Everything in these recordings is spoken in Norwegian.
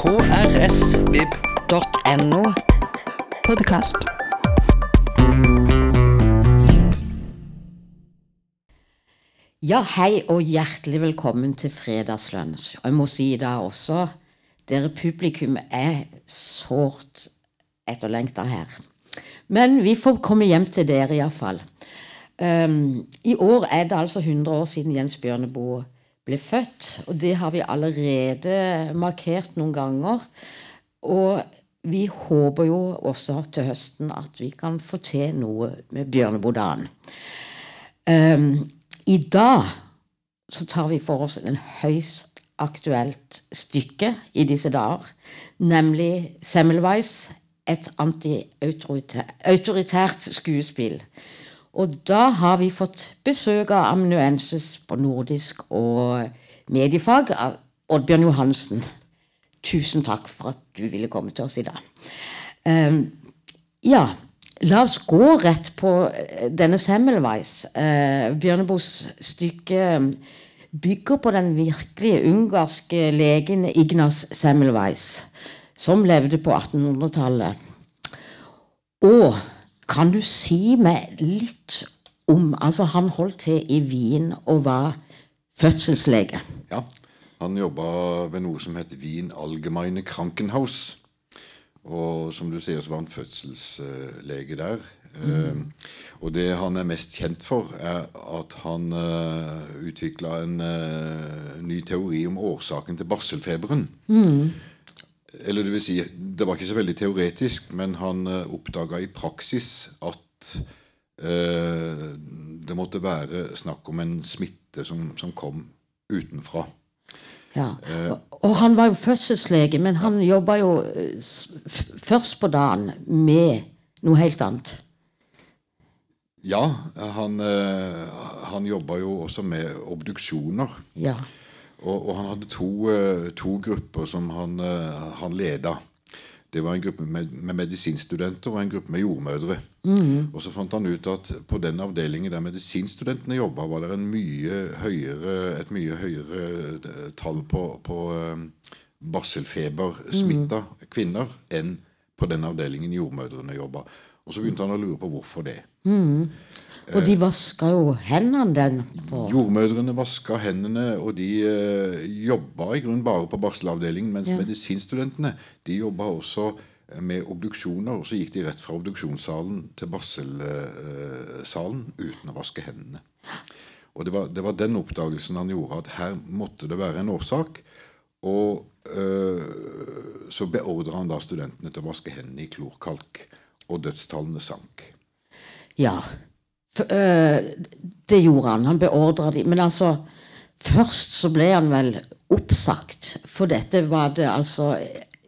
krsvib.no. Podkast. Ja, hei og hjertelig velkommen til Fredagslunsj. Og jeg må si da også, dere publikum er sårt etterlengta her. Men vi får komme hjem til dere iallfall. Um, I år er det altså 100 år siden Jens Bjørneboe ble født. Og det har vi allerede markert noen ganger. Og vi håper jo også til høsten at vi kan få til noe med Bjørneboe-dagen. Um, I dag så tar vi for oss en høyst aktuelt stykke i disse dager, nemlig Semmelweis, et anti-autoritært skuespill. Og da har vi fått besøk av amanuensis på nordisk og mediefag Oddbjørn Johansen. Tusen takk for at du ville komme til oss i dag. Um, ja, la oss gå rett på denne Semmelweis. Uh, Bjørneboes stykke bygger på den virkelige ungarske legen Ignas Semmelweis, som levde på 1800-tallet. Og kan du si meg litt om Altså, han holdt til i Wien og var fødselslege. Ja, han jobba ved noe som het Wien Allgemeine Krankenhaus. Og som du sier, så var han fødselslege der. Mm. Uh, og det han er mest kjent for, er at han uh, utvikla en uh, ny teori om årsaken til barselfeberen. Mm. Eller det vil si, det var ikke så veldig teoretisk, men han uh, oppdaga i praksis at eh, det måtte være snakk om en smitte som, som kom utenfra. Ja, Og han var jo fødselslege, men han jobba jo først på dagen med noe helt annet. Ja, han, han jobba jo også med obduksjoner. Ja. Og, og, han hadde to, to grupper som han, han leda. Det var en gruppe med, med medisinstudenter og en gruppe med jordmødre. Mm. Og så fant han ut at på den avdelingen der medisinstudentene jobba, var det mye høyere, et mye høyere tall på, på barselfebersmitta mm. kvinner enn på den avdelingen jordmødrene jobba. Og så begynte han å lure på hvorfor det. Mm. Og de vaska jo hendene den på Jordmødrene vaska hendene, og de eh, jobba i grunnen bare på barselavdelingen, mens ja. medisinstudentene de jobba også med obduksjoner, og så gikk de rett fra obduksjonssalen til barselsalen uh, uten å vaske hendene. Og det var, det var, den oppdagelsen han gjorde, at her måtte det være en årsak. Og uh, så beordra han da studentene til å vaske hendene i klorkalk, og dødstallene sank. Ja, øh, det gjorde han. Han beordra dem. Men altså Først så ble han vel oppsagt, for dette var det altså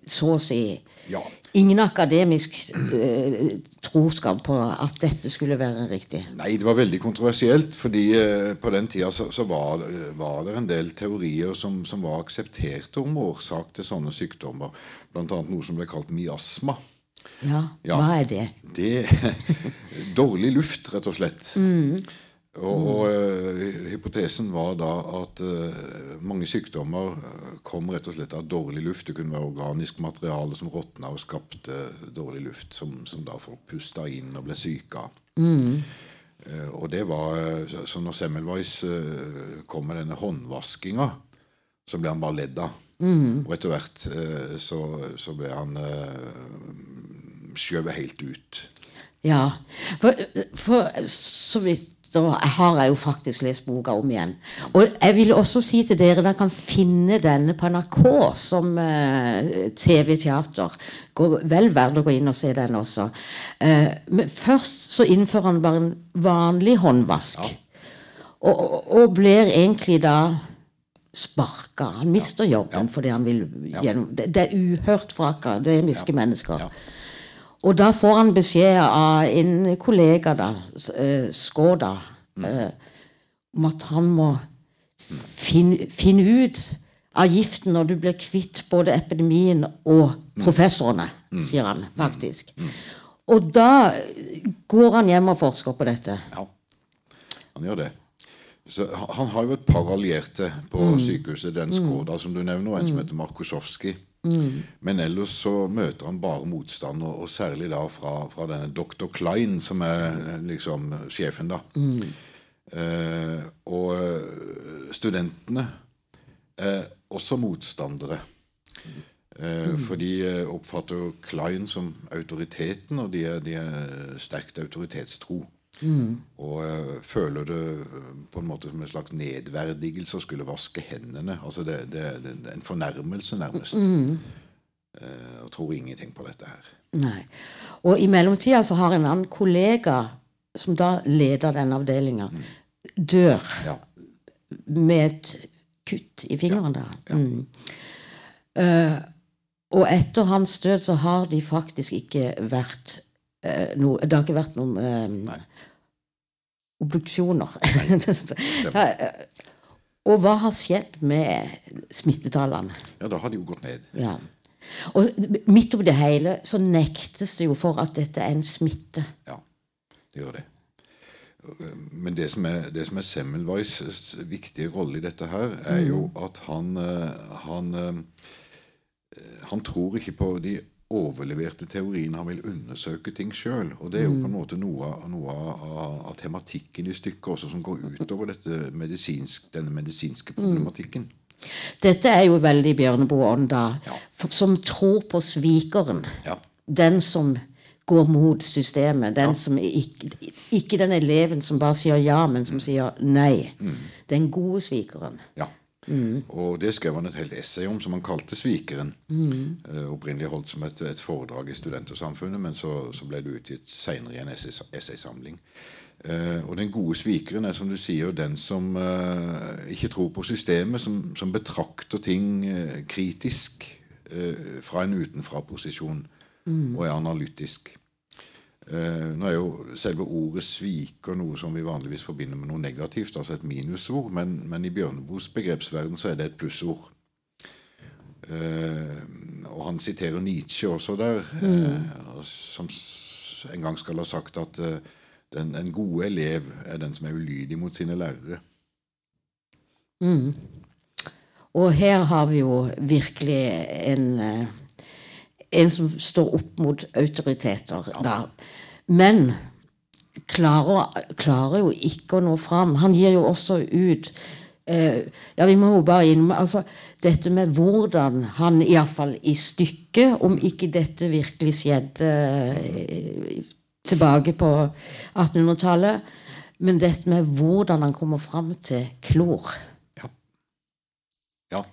så å si ja. ingen akademisk øh, troskap på at dette skulle være riktig. Nei, det var veldig kontroversielt, fordi øh, på den tida så, så var, var, det en del teorier som, som var aksepterte om årsak til sånne sykdommer. Annet noe som ble kalt miasma. Ja, ja, hva er det? Det Dårlig luft, rett og slett. Mm. Og, og uh, hypotesen var da at uh, mange sykdommer kom rett og slett av dårlig luft. Det kunne være organisk materiale som råtna og skapte dårlig luft, som, som da folk pusta inn og ble syke av. Mm. Uh, og det var, Så når Semmelweis kom med denne håndvaskinga, så ble han bare ledd av. Mm. Og etter hvert så, så ble han skjøvet helt ut. Ja, for, for så vidt da har jeg jo faktisk lest boka om igjen. Og jeg vil også si til dere dere kan finne denne på NRK som uh, TV-teater. Vel verdt å gå inn og se den også. Uh, men først så innfører han bare en vanlig håndvask. Ja. Og, og, og, blir egentlig da sparka. Han mister jobben fordi han vil gjennom Det, det er uhørt fra akademiske mennesker. Og da får han beskjed av en kollega, da, eh, Skåda, mm. Eh, om at han må finne, finne, ut av giften når du blir kvitt både epidemien og mm. professorene, mm. sier han faktisk. Mm. Og da går han hjem og forsker på dette. Ja, han gjør det. Så han har jo et par allierte på mm. sykehuset. Den Skoda som du nevner, og en som heter Markosowski. Men ellers så møter han bare motstand, og, og særlig da fra, fra denne dr. Klein, som er eh, liksom sjefen, da. Eh, og eh, studentene er også motstandere. Eh, For de eh, oppfatter jo Klein som autoriteten, og de er, de er sterkt autoritetstro. Og eh, føler det eh, på en måte som en slags nedverdigelse å skulle vaske hendene. Altså det, det, det, det er en fornærmelse, nærmest. Eh, og tror ingenting på dette her. Nei. Og i mellomtida så har en annen kollega, som da leder denne avdelinga, dør Ja. med et kutt i fingeren der. Mm. Uh, og etter hans død så har de faktisk ikke vært uh, noe Det har ikke vært noen eh, obduksjoner. Ja, eh, og hva har skjedd med smittetallene? ja, da har de jo gått ned. Ja. Og midt oppi det hele så nektes det jo for at dette er en smitte. Ja, det gjør det. Men det som er, det som er Semmelweis' viktige rolle i dette her, er jo at han eh, han, eh, han tror ikke på de overleverte teorien. Han vil undersøke ting sjøl. Og det er jo på en måte noe, noe av, av tematikken i stykket også, som går utover dette medisinsk, denne medisinske problematikken. Dette er jo veldig Bjørneboe-ånd, da. Ja. Som tror på svikeren. Ja. Den som går mot systemet. Den som ikke, ikke den eleven som bare sier ja, men som sier nei. Den gode svikeren. Ja. Og det skrev han et helt essay om, som han kalte 'Svikeren'. Eh, opprinnelig holdt som et, et foredrag i Studentersamfunnet, men så, så ble det utgitt seinere i en essay- essaysamling. Uh, og den gode svikeren er som du sier den som uh, ikke tror på systemet, som, som betrakter ting kritisk fra en utenfra-posisjon og er analytisk. Eh, nå er jo selve ordet 'sviker' noe som vi vanligvis forbinder med noe negativt, altså et minusord, men, men i Bjørneboes begrepsverden så er det et plussord. Eh, og han siterer Nietzsche også der, eh, som en gang skal ha sagt at eh, den, en gode elev er den som er ulydig mot sine lærere. Og her har vi jo virkelig en, eh, en som står opp mot autoriteter. Da. Men klarer, klarer jo ikke å nå fram. Han gir jo også ut eh, Ja, vi må jo bare innom altså, dette med hvordan han iallfall i stykket, om ikke dette virkelig skjedde eh, tilbake på 1800-tallet, men dette med hvordan han kommer fram til klor. Ja. ja,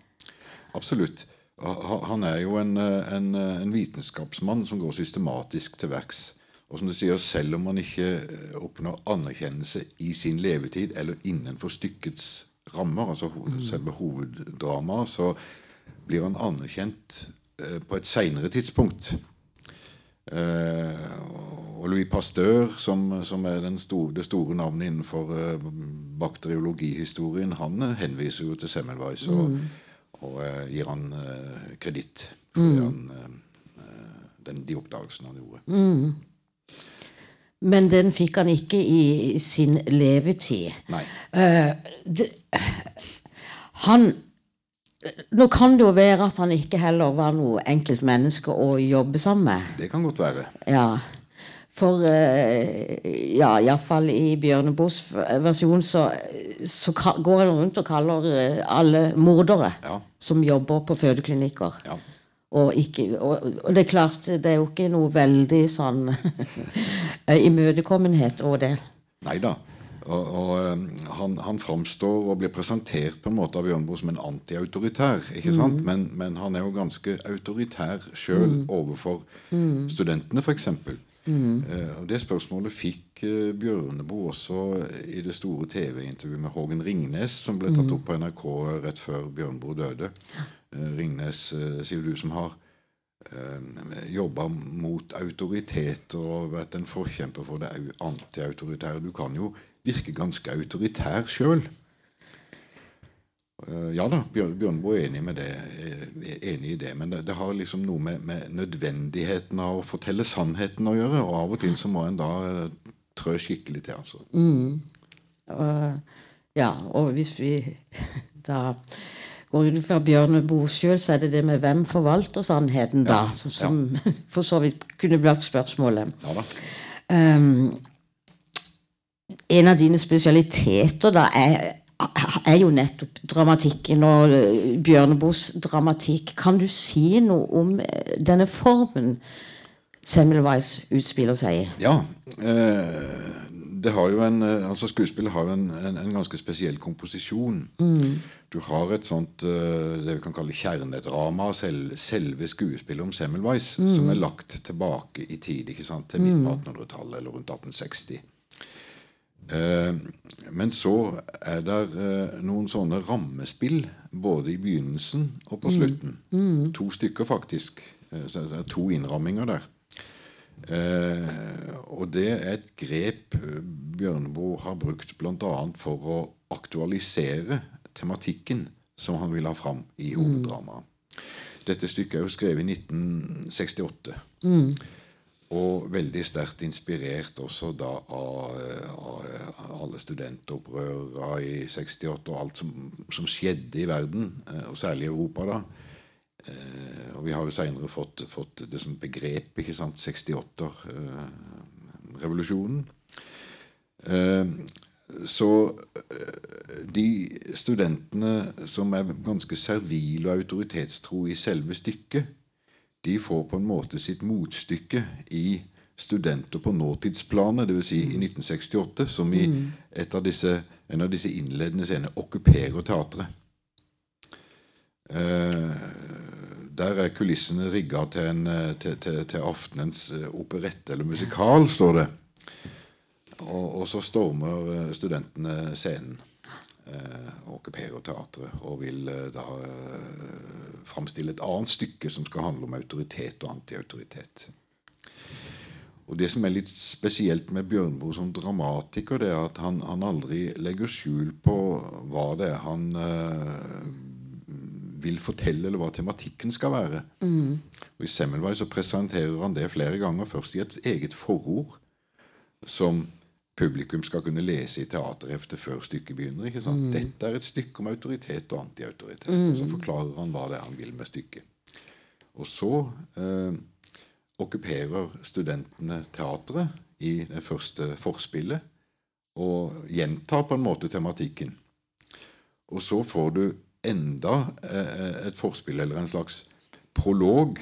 absolutt. Han er jo en, eh, en, eh, en vitenskapsmann som går systematisk til verks. Og som du sier, selv om man ikke eh, oppnår anerkjennelse i sin levetid eller innenfor stykkets rammer, altså selve hoveddramaet, så blir han anerkjent eh, på et seinere tidspunkt. Eh, og Louis Pasteur, som, som er den store, det store navnet innenfor eh, bakteriologihistorien, han henviser jo til Semmelweis og, og eh, gir han kreditt for han, eh, eh, den, de oppdagelsene han gjorde. Men den fikk han ikke i sin levetid. Eh, det, han Nå kan det jo være at han ikke heller var noe enkelt menneske å jobbe sammen med. Det kan godt være. Ja. For uh, ja, iallfall i Bjørneboes versjon så, så går han rundt og kaller eh, alle mordere Ja. som jobber på fødeklinikker. Ja. Og, ikke, og, og det er klart, det er jo ikke noe veldig sånn eh, imøtekommenhet over det. Nei da. Og, og eh, han, han framstår og blir presentert på en måte av Bjørnboe som en antiautoritær. ikke sant? Men, men han er jo ganske autoritær sjøl overfor studentene, f.eks. Mm. og det spørsmålet fikk eh, Bjørneboe også i det store TV-intervjuet med Hågen Ringnes, som ble tatt opp på NRK rett før Bjørneboe døde. Eh, Ringnes, eh, sier du, som har eh, jobba mot autoriteter og vært en forkjemper for det au- antiautoritære. Du kan jo virke ganske autoritær sjøl. Ja da, Bjørn, Bjørneboe er enig, det, er enig i det. Men det, det har liksom noe med, med nødvendigheten av å fortelle sannheten å gjøre. Og av og til så må en da trø skikkelig til. altså. Og, ja, og hvis vi da går ut fra Bjørneboe sjøl, så er det det med hvem forvalter sannheten, da? Ja, Som for så vidt kunne blitt spørsmålet. Ja. Um, en av dine spesialiteter da er, er jo nettopp dramatikken og eh, Bjørneboes dramatikk. Kan du si noe om eh, denne formen Semmelweis utspiller seg i? Ja. Eh, det har jo en, eh, altså Skuespillet har jo en, en, en ganske spesiell komposisjon. Du har et sånt eh, det vi kan kalle kjernedrama, selv, selve skuespillet om Semmelweis, som er lagt tilbake i tid, ikke sant, til midt på 1800-tallet, eller rundt 1860. Eh, men så er det eh, noen sånne rammespill både i begynnelsen og på slutten. To stykker, faktisk. Så det er to innramminger der. Eh, og det er et grep Bjørneboe har brukt bl.a. for å aktualisere tematikken som han vil ha fram i hoveddramaet. Dette stykket er jo skrevet i 1968. Og veldig sterkt inspirert også da av, av alle studentopprørene i 68 og alt som, som skjedde i verden, eh, og særlig i Europa da. Eh, og vi har jo seinere fått, fått det som begrep, ikke sant, 68-revolusjonen. Så eh, de studentene som er ganske servile og autoritetstro i selve stykket, de får på en måte sitt motstykke i studenter på nåtidsplanet, dvs. Si i 1968, som i et av disse, en av disse innledende scenene okkuperer teatret. Eh, der er kulissene rigga til, eh, til, til, til aftenens operette eller musikal, står det. Og, og så stormer eh, studentene scenen eh, og okkuperer teatret og vil eh, da eh, framstille et annet stykke som skal handle om autoritet og antiautoritet. Og Det som er litt spesielt med Bjørnboe som dramatiker, det er at han, han aldri legger skjul på hva det er han eh, vil fortelle, eller hva tematikken skal være. Og I Semmelweis så presenterer han det flere ganger, først i et eget forord, som publikum skal kunne lese i teaterheftet før stykket begynner. ikke sant? Dette er et stykke om autoritet og antiautoritet. Og så forklarer han hva det er han vil med stykket. Og så eh, okkuperer studentene teatret i det første forspillet og gjentar på en måte tematikken. Og så får du enda eh, et forspill, eller en slags prolog,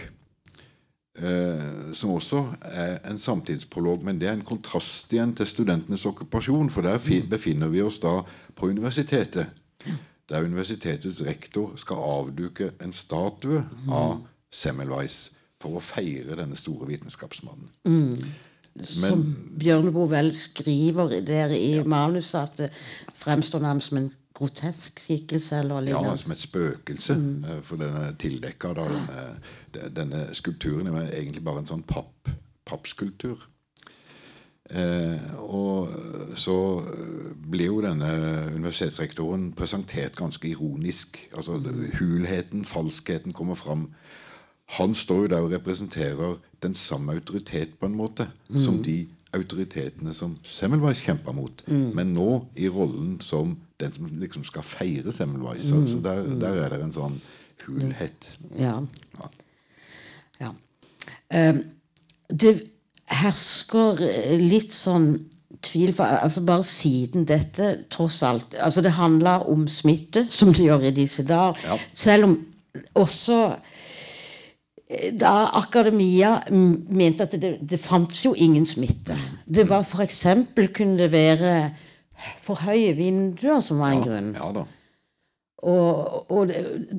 eh, som også er en samtidsprolog, men det er en kontrast igjen til studentenes okkupasjon, for der befinner vi oss da på universitetet, der universitetets rektor skal avduke en statue av Semmelweis for å feire denne store vitenskapsmannen. som Bjørneboe vel skriver der i manuset at det fremstår nærmest som en grotesk skikkelse eller Ja, som et spøkelse. Mm. For den er tildekka denne, denne skulpturen er egentlig bare en sånn papp, pappskulptur. Eh, og så ble jo denne universitetsrektoren presentert ganske ironisk. Altså Hulheten, falskheten kommer fram. Han står jo der og representerer den samme autoritet på en måte som de autoritetene som Semmelweis kjempa mot. Men nå i rollen som den som liksom skal feire Semmelweis. Mm. så der, der er det en sånn hulhet. Ja. ja. Ehm, det hersker eh, litt sånn tvil for, altså Bare siden dette tross alt altså Det handler om smitte, som det gjør i disse dager. Ja. Selv om også eh, da akademia mente at det, det fantes jo ingen smitte. Det var eksempel kunne det være for høye vinduer som var en grunn. Ja da. Og, og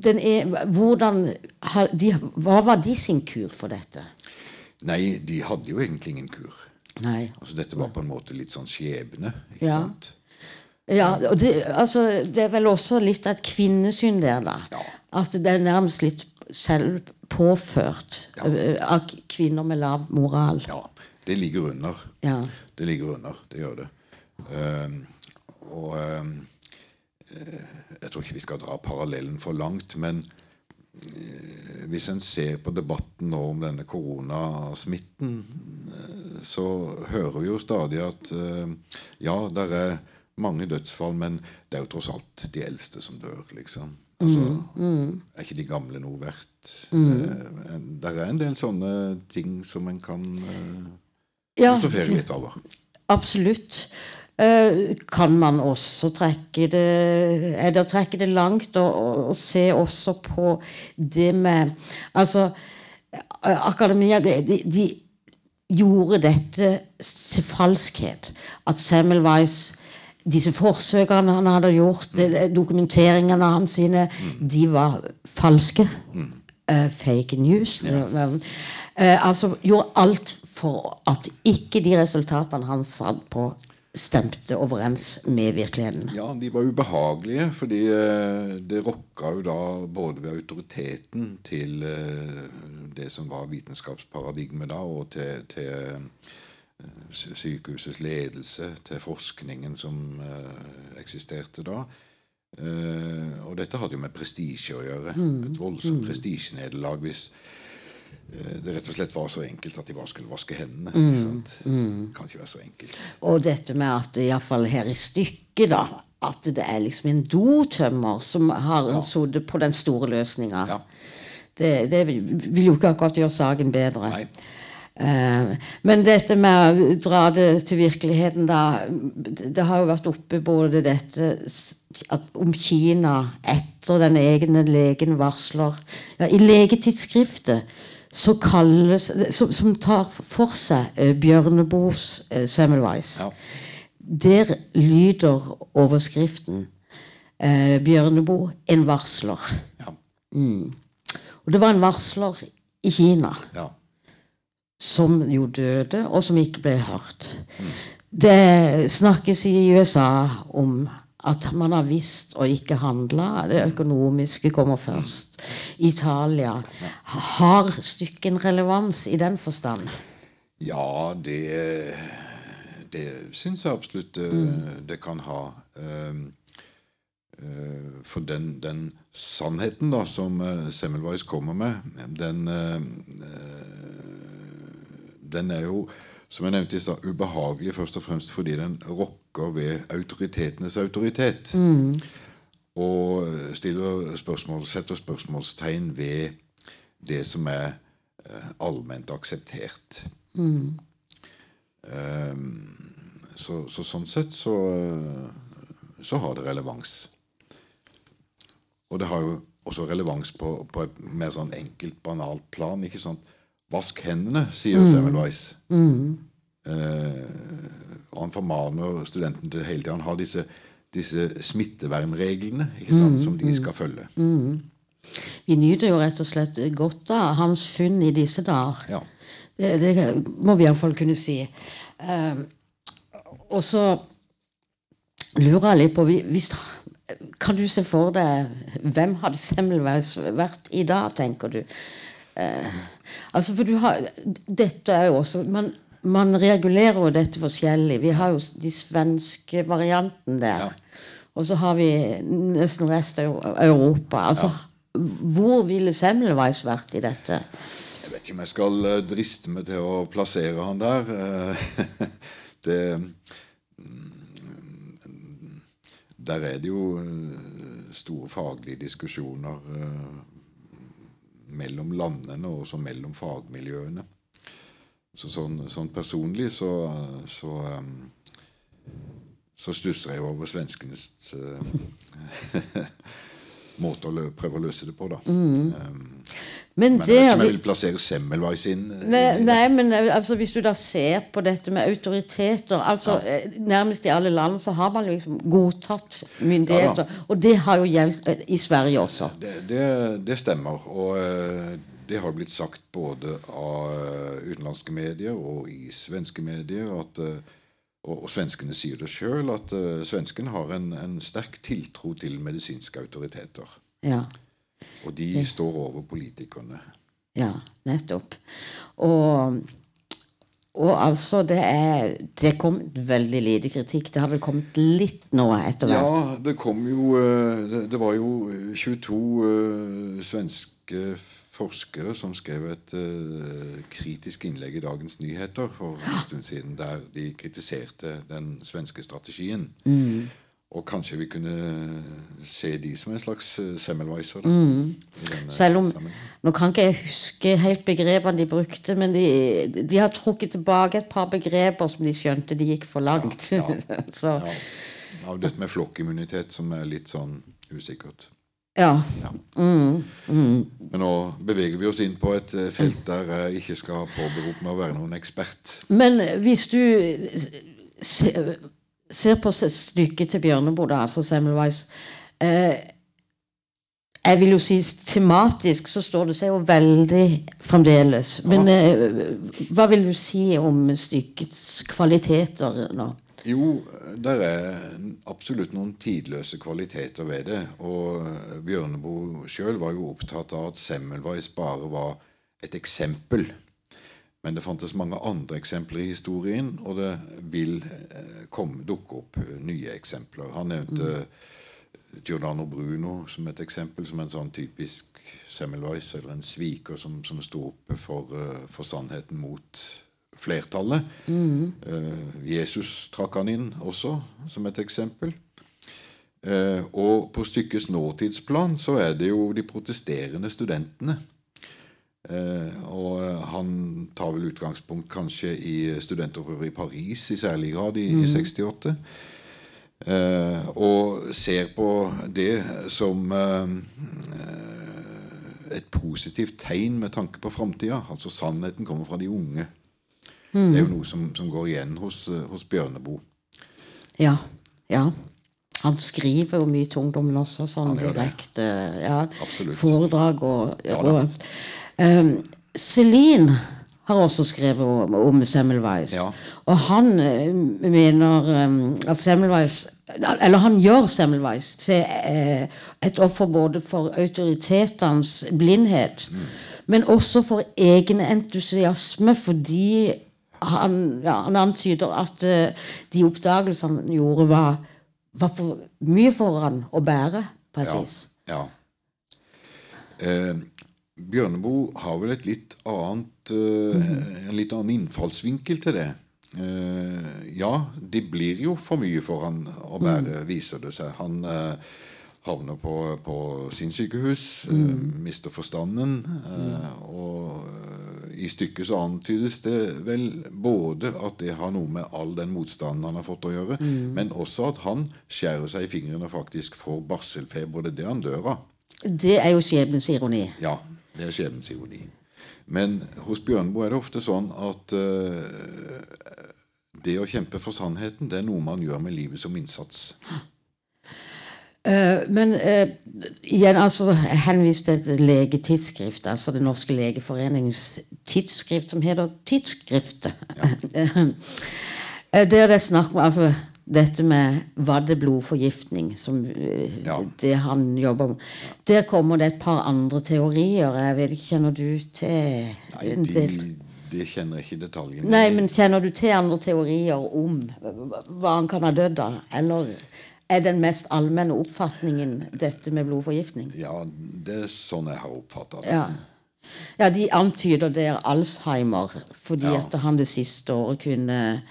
den er, hvordan, de, Hva var de sin kur for dette? Nei, de hadde jo egentlig ingen kur. Nei. Altså Dette var på en måte litt sånn skjebne. ikke Ja. sant? Ja, og det, altså, det er vel også litt et kvinnesyn der, da. Ja. At det er nærmest litt selvpåført ja. av kvinner med lav moral. Ja, det ligger under. Ja. Det ligger under. Det gjør det. Ehm, og ehm, eh, jeg tror ikke vi skal dra parallellen for langt, men eh, hvis en ser på debatten nå om denne koronasmitten, eh, så hører vi jo stadig at ja, det er mange dødsfall, men det er jo tross alt de eldste som dør, liksom. Altså, Mm, Er ikke de gamle noe verdt? Eh, det er en del sånne ting som en kan filosofere litt over. absolutt. Eh, kan man også trekke det Er det å trekke det langt og, og, og se også på det med Altså, eh, akademia de, de, de gjorde dette til falskhet. At Semmelweis disse forsøkene han hadde gjort, dokumenteringene hans sine, de var falske. Eh, fake news. Eh, altså gjorde alt for at ikke de resultatene han satt på, stemte overens med virkeligheten. Ja, de var ubehagelige, fordi eh, det rokka jo da både ved autoriteten til eh, det som var vitenskapsparadigmet da, og til, til eh, sykehusets ledelse, til forskningen som eksisterte da. Eh, og dette hadde jo med prestisje å gjøre. Et voldsomt prestisjenederlag hvis det rett og slett var så enkelt at de bare skulle vaske hendene. Mm, sant? Kan ikke være så enkelt. Og dette med at iallfall her i stykket, da At det er liksom en dotømmer som har sittet på den store løsninga. Ja. Det, det vil jo ikke akkurat gjøre saken bedre. Nei. Eh, men dette med å dra det til virkeligheten, da Det har jo vært oppe både dette at om Kina etter den egne legen varsler ja, I legetidsskriftet så kalles Som, som tar for seg eh, Bjørneboes eh, Semmelweis. Ja. Der lyder overskriften eh, 'Bjørneboe en varsler'. Ja. Og det var en varsler i Kina ja. som jo døde, og som ikke ble hørt. Det snakkes i USA om at man har visst og ikke handla. Det økonomiske kommer først. Italia. Har stykket en relevans i den forstand? Ja, det, det syns jeg absolutt eh, det kan ha. Um, eh, For den, den sannheten da som eh, Semmelweis kommer med, den, den er jo, som jeg nevnte i stad, ubehagelig først og fremst fordi den rokker ved autoritetenes autoritet. Og stiller spørsmål, setter spørsmålstegn ved det som er eh, allment akseptert. Ehm, så, så sånn sett så, eh, så har det relevans. Og det har jo også relevans på, på et mer sånn enkelt, banalt plan. ikke sant? Vask hendene, sier mm. Semmelweis. Eh, og han formaner studenten til hele tiden. Han har disse, disse smittevernreglene ikke sant, som de skal følge. Vi nyter jo rett og slett godt av hans funn i disse dager. Ja. Det, det må vi iallfall kunne si. Eh, og så lurer jeg litt på hvis, Kan du se for deg Hvem hadde Semmelweis vært i dag, tenker du? Eh, altså for du har Dette er jo også man, man regulerer jo dette forskjellig. Vi har jo de svenske varianten der. Ja. Og så har vi nesten resten av Europa. Altså, Hvor ville Semmelweis vært i dette? Jeg vet ikke om jeg skal eh, driste meg til å plassere han der. Eh, det mm, Der er det jo store faglige diskusjoner mellom landene og også mellom fagmiljøene. Så sånn, sånn personlig så, så eh, så stusser jeg over svenskenes eh, måte å prøve å løse det på, da. Um, Men men det jeg vet ikke om jeg vil plassere Semmelweis inn. inn Nei, nei, men eh, altså, hvis du da ser på dette med autoriteter altså ja. Nærmest i alle land så har man liksom godtatt myndigheter. Ja og det har jo gjeldt eh, i Sverige også. Det, det, det stemmer. Og eh, det har blitt sagt både av eh, utenlandske medier og i svenske medier at eh, og, og svenskene sier det sjøl, at uh, svenskene har en, en sterk tiltro til medisinske autoriteter. Ja, Og de står over politikerne. ja nettopp. Og, og altså, det er Det kommet veldig lite kritikk. Det har vel kommet litt nå etter hvert. Ja, det kom jo eh, Det, det var jo 22 uh, svenske forskere som skrev et uh, kritisk innlegg i Dagens Nyheter for en stund siden, der de kritiserte den svenske strategien. og kanskje vi kunne se de som en slags eh, Semmelweiser. Mm. Selv om sammenhengen. Nå kan ikke jeg huske helt begrepene de brukte, men de, de har trukket tilbake et par begreper som de skjønte de gikk for langt. Ja, Så Ja. Dette med flokkimmunitet som er litt sånn usikkert. Ja. Ja. Mm, mm. Men nå beveger vi oss inn på et eh, felt der jeg ikke skal påberope meg å være noen ekspert. Men hvis du se, ser på stykket til Bjørneboe, altså Semmelweis eh, Jeg vil jo si tematisk så står det seg jo veldig fremdeles. Men eh, hva vil du si om stykkets kvaliteter nå? Jo, det er absolutt noen tidløse kvaliteter ved det. Og Bjørneboe sjøl var jo opptatt av at Semmelweis bare var et eksempel. Men det fantes mange andre eksempler i historien, og det vil eh, komme, dukke opp eh, nye eksempler. Han nevnte Giordano Bruno som et eksempel, som en sånn typisk Semmelweis, eller en sviker som, som sto oppe for, eh, for sannheten mot flertallet. Eh, Jesus trakk han inn også, som et eksempel. Eh, og på stykkets nåtidsplan så er det jo de protesterende studentene. Eh, og han tar vel utgangspunkt kanskje i studentopprøret i Paris i særlig grad i, i 68. Eh, og ser på det som et positivt tegn med tanke på framtida. Altså sannheten kommer fra de unge. Det er jo noe som, som går igjen hos, eh, hos Bjørneboe. Ja. Ja. Han skriver jo mye til ungdommen også, sånn direkte ja, foredrag og, Ja og um, Celine har også skrevet om, om Semmelweis. Ja. Og han eh, mener um, at Semmelweis Eller han gjør Semmelweis til eh, et offer både for autoritetenes blindhet, Mm. men også for egen entusiasme, fordi han, ja, han antyder at uh, de oppdagelsene han gjorde, var, var for mye for han å bære, på et Ja. vis. ja. Eh, Bjørneboe har vel et litt annet eh, en litt annen innfallsvinkel til det. Uh, ja, det blir jo for mye for han å bære, viser det seg. Han havner på, på sinnssykehus, eh, mister forstanden. Eh, og i stykket så antydes det vel både at det har noe med all den motstanden han har fått å gjøre, men også at han skjærer seg i fingrene faktisk får barselfeber. Det er det han dør av. Det er jo skjebnens ironi. Ja, det er skjebnens ironi. Men hos Bjørneboe er det ofte sånn at uh, det å kjempe for sannheten, det er noe man gjør med livet som innsats. Eh, men eh, igjen, altså jeg henviste til et legetidsskrift, altså Det norske legeforeningens tidsskrift, som heter Tidsskriftet. Ja. Der det er snakk om altså, dette med vaddeblodforgiftning, som eh, Ja. det han jobber med. Der kommer det et par andre teorier. Jeg vet ikke, Kjenner du til Nei, de, det kjenner ikke detaljene Nei, men kjenner du til andre teorier om hva han kan ha dødd av? Eller er den mest allmenne oppfatningen dette med blodforgiftning? Ja, det er sånn jeg har oppfatta det. Ja. ja, de antyder det er Alzheimer, fordi Ja. at han det siste året kunne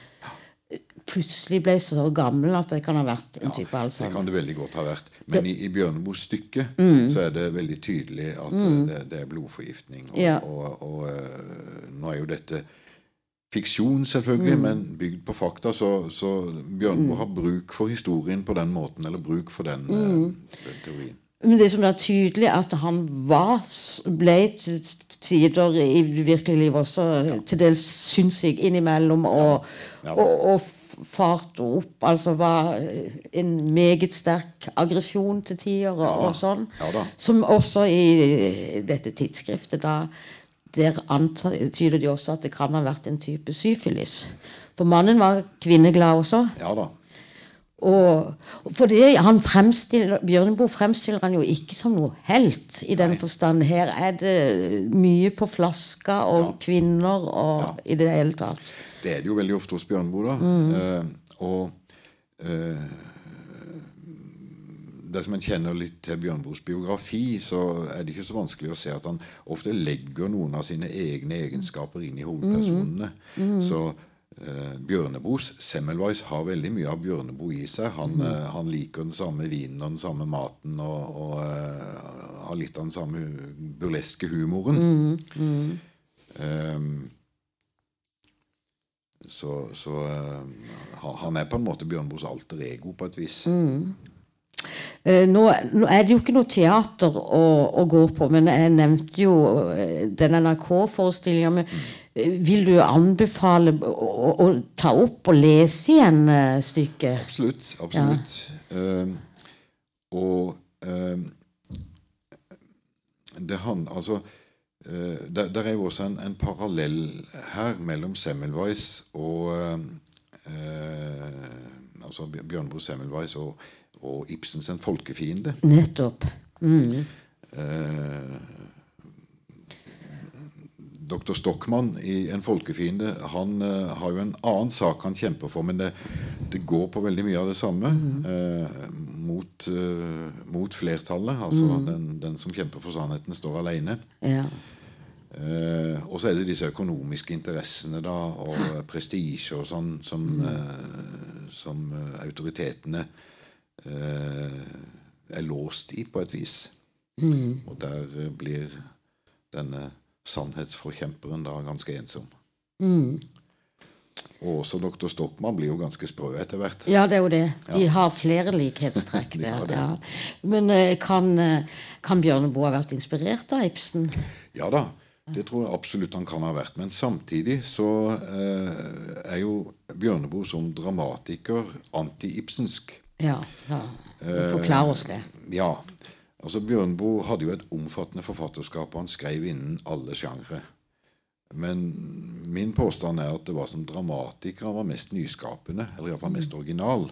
Plutselig ble så gammel at det kan ha vært en type alzheimer. Det kan det veldig godt ha vært. Men i, i Bjørneboes stykke Mm. så er det veldig tydelig at mm. det, det er blodforgiftning. Og, Ja. og, og og, nå er jo dette fiksjon, selvfølgelig, Mm. men bygd på fakta. Så, så Bjørneboe har bruk for historien på den måten, eller bruk for den, eh, Mm. den teorien. Men det som er tydelig, er at han var, ble til tider i virkelig liv også til dels synssyk innimellom, og, Ja. og, og farte opp. Altså var en meget sterk aggresjon til tider, og, Ja og sånn. Ja. Som også i dette tidsskriftet, da der antyder de også at det kan ha vært en type syfilis. For mannen var kvinneglad også. Ja da. Og for det han fremstiller, Bjørneboe fremstiller han jo ikke som noe helt, i den forstand. Her er det mye på flaska og kvinner og i det hele tatt. Det er det jo veldig ofte hos Bjørneboe, da. Mm. Uh, og eh, dersom en kjenner litt til Bjørnbos biografi, så er det ikke så vanskelig å se at han ofte legger noen av sine egne egenskaper inn i hovedpersonene. Mm. Så eh, Bjørnebos Semmelweis har veldig mye av Bjørneboe i seg. Han, eh, han liker den samme vinen og den samme maten og, og eh, har litt av den samme burleske humoren. Eh, så så uh, han- er på en måte Bjørnbos alter ego på et vis. Eh, Nå, nå er det jo ikke noe teater å, å gå på, men jeg nevnte jo eh, den NRK-forestillinga. Men eh, vil du anbefale å, å, ta opp og lese igjen eh, stykket? Absolutt. absolutt. Eh, og uh, det han, altså uh, der, der er jo også en, en parallell her mellom Semmelweis og eh, altså Bjørnbro Semmelweis og, og Ibsens En folkefiende. Nettopp. Mm. Eh, Dr. Stockmann i En folkefiende han eh, har jo en annen sak han kjemper for, men det, det går på veldig mye av det samme. eh, mot, eh, mot flertallet. Altså den, den som kjemper for sannheten, står alene. Ja. Eh, og så er det disse økonomiske interessene da, og prestisje og sånn som, eh, som autoritetene er låst i, på et vis. Og der eh, blir denne sannhetsforkjemperen da ganske ensom. Og også doktor Stockmann blir jo ganske sprø etter hvert. ja, det er jo det. De har flere likhetstrekk De der. Ja. Men eh, kan, eh, kan Bjørneboe ha vært inspirert av Ibsen? Ja da, det tror jeg absolutt han kan ha vært. Men samtidig så eh, er jo Bjørneboe som dramatiker anti-ibsensk. Ja. ja. Forklar oss det. Ja, altså Bjørnboe hadde jo et omfattende forfatterskap, og han skrev innen alle sjangre. Men min påstand er at det var som dramatiker han var mest nyskapende, eller iallfall mest original.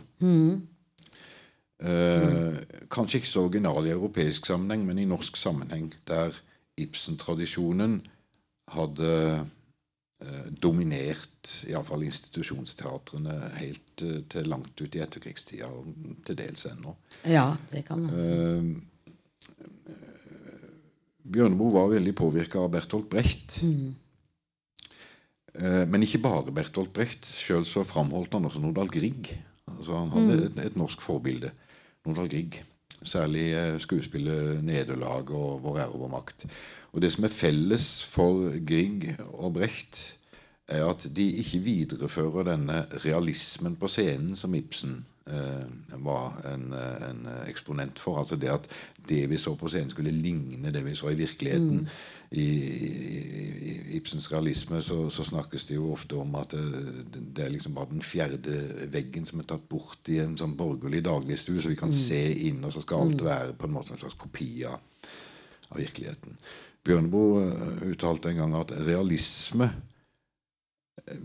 Eh, kanskje ikke så original i europeisk sammenheng, men i norsk sammenheng, der Ibsen-tradisjonen hadde eh, dominert iallfall institusjonsteatrene helt eh, til langt ut i etterkrigstida, og til dels ennå. Ja, det kan man. Bjørneboe var veldig påvirka av Bertolt Brecht. Mm. Men ikke bare Bertolt Brecht. Sjøl så framholdt han også Nordahl Grieg. Altså han hadde et, et norsk forbilde. Nordahl Grieg. Særlig eh, skuespillet 'Nederlag' og 'Vår ære og vår makt'. Og Det som er felles for Grieg og Brecht, er at de ikke viderefører denne realismen på scenen som Ibsen eh, var en, eh, en eksponent for. Altså det at det vi så på scenen, skulle ligne det vi så i virkeligheten. I, i, I Ibsens realisme så, så snakkes det jo ofte om at det, det er liksom bare den fjerde veggen som er tatt bort i en sånn borgerlig dagligstue, så vi kan se inn, og så skal alt være på en måte en slags kopi av virkeligheten. Bjørneboe eh, uttalte en gang at realisme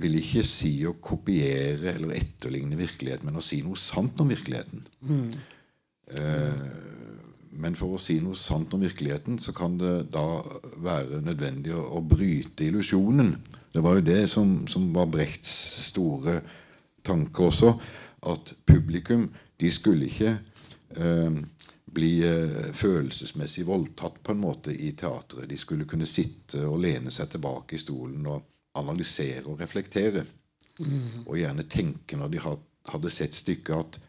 vil ikke si å kopiere eller etterligne virkeligheten, men å si noe sant om virkeligheten. Eh, men for å si noe sant om virkeligheten, så kan det da være nødvendig å, å bryte illusjonen. Det var jo det som, som var Brechts store tanke også, at publikum de skulle ikke eh, bli eh, følelsesmessig voldtatt på en måte i teatret. De skulle kunne sitte og lene seg tilbake i stolen og analysere og reflektere. Og gjerne tenke når de hadde sett stykket at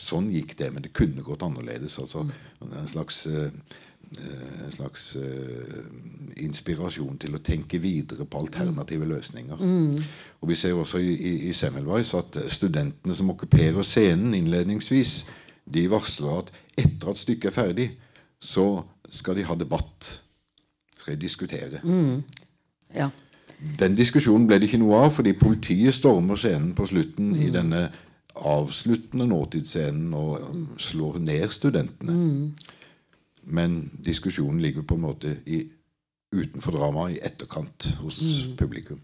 sånn gikk det, men det kunne gått annerledes. Altså en slags, eh, eh, en slags inspirasjon til å tenke videre på alternative løsninger. Og Vi ser også i, i, i Semmelweis at studentene som okkuperer scenen innledningsvis, de varsler at etter at stykket er ferdig, så skal de ha debatt. Skal de diskutere. Ja. Den diskusjonen ble det ikke noe av, fordi politiet stormer scenen på slutten i denne avsluttende nåtidsscenen og slår ned studentene. Men diskusjonen ligger på en måte i, utenfor dramaet, i etterkant hos publikum.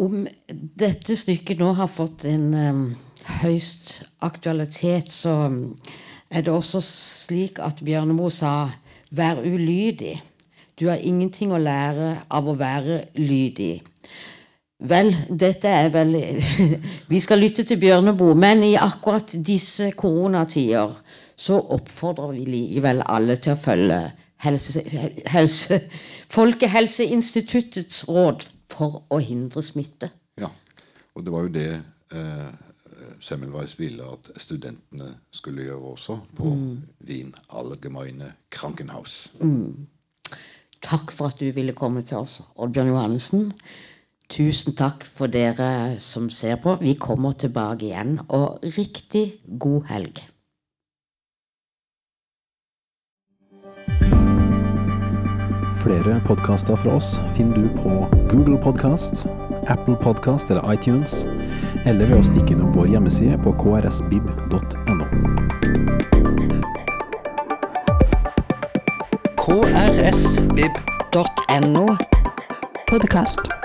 Om dette stykket nå har fått en em, høyst aktualitet, så er det også slik at Bjørneboe sa 'vær ulydig'. Du har ingenting å lære av å være lydig. Vel, dette er vel Vi skal lytte til Bjørneboe, men i akkurat disse koronatider så oppfordrer vi likevel alle til å følge helse, helse, Folkehelseinstituttets råd for å hindre smitte. Ja, og det var jo det eh, Semmelweis ville at studentene skulle gjøre også på Wien Allgemeine Krankenhaus. Takk for at du ville komme til oss, Oddbjørn Johannessen. Tusen takk for dere som ser på. Vi kommer tilbake igjen, og riktig god helg. Flere podkaster fra oss finner du på Google Podkast, Apple Podkast eller iTunes, eller ved å stikke innom vår hjemmeside på krsbib.no. krsbib.no. Podkast.